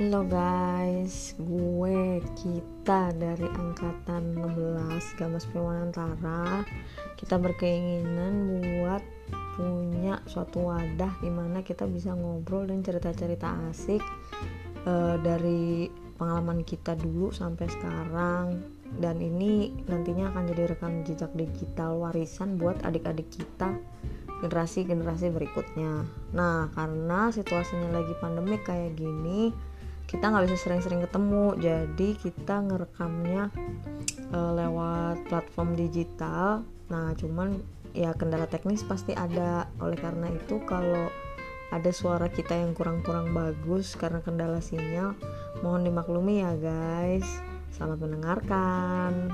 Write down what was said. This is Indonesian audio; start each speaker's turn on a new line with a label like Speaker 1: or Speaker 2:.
Speaker 1: Halo guys, gue kita dari angkatan 16 Gamas Primanantara Kita berkeinginan buat punya suatu wadah di mana kita bisa ngobrol dan cerita-cerita asik uh, dari pengalaman kita dulu sampai sekarang dan ini nantinya akan jadi rekam jejak digital warisan buat adik-adik kita generasi-generasi berikutnya. Nah, karena situasinya lagi pandemi kayak gini, kita nggak bisa sering-sering ketemu. Jadi kita ngerekamnya uh, lewat platform digital. Nah cuman ya kendala teknis pasti ada. Oleh karena itu kalau ada suara kita yang kurang-kurang bagus karena kendala sinyal mohon dimaklumi ya guys. Selamat mendengarkan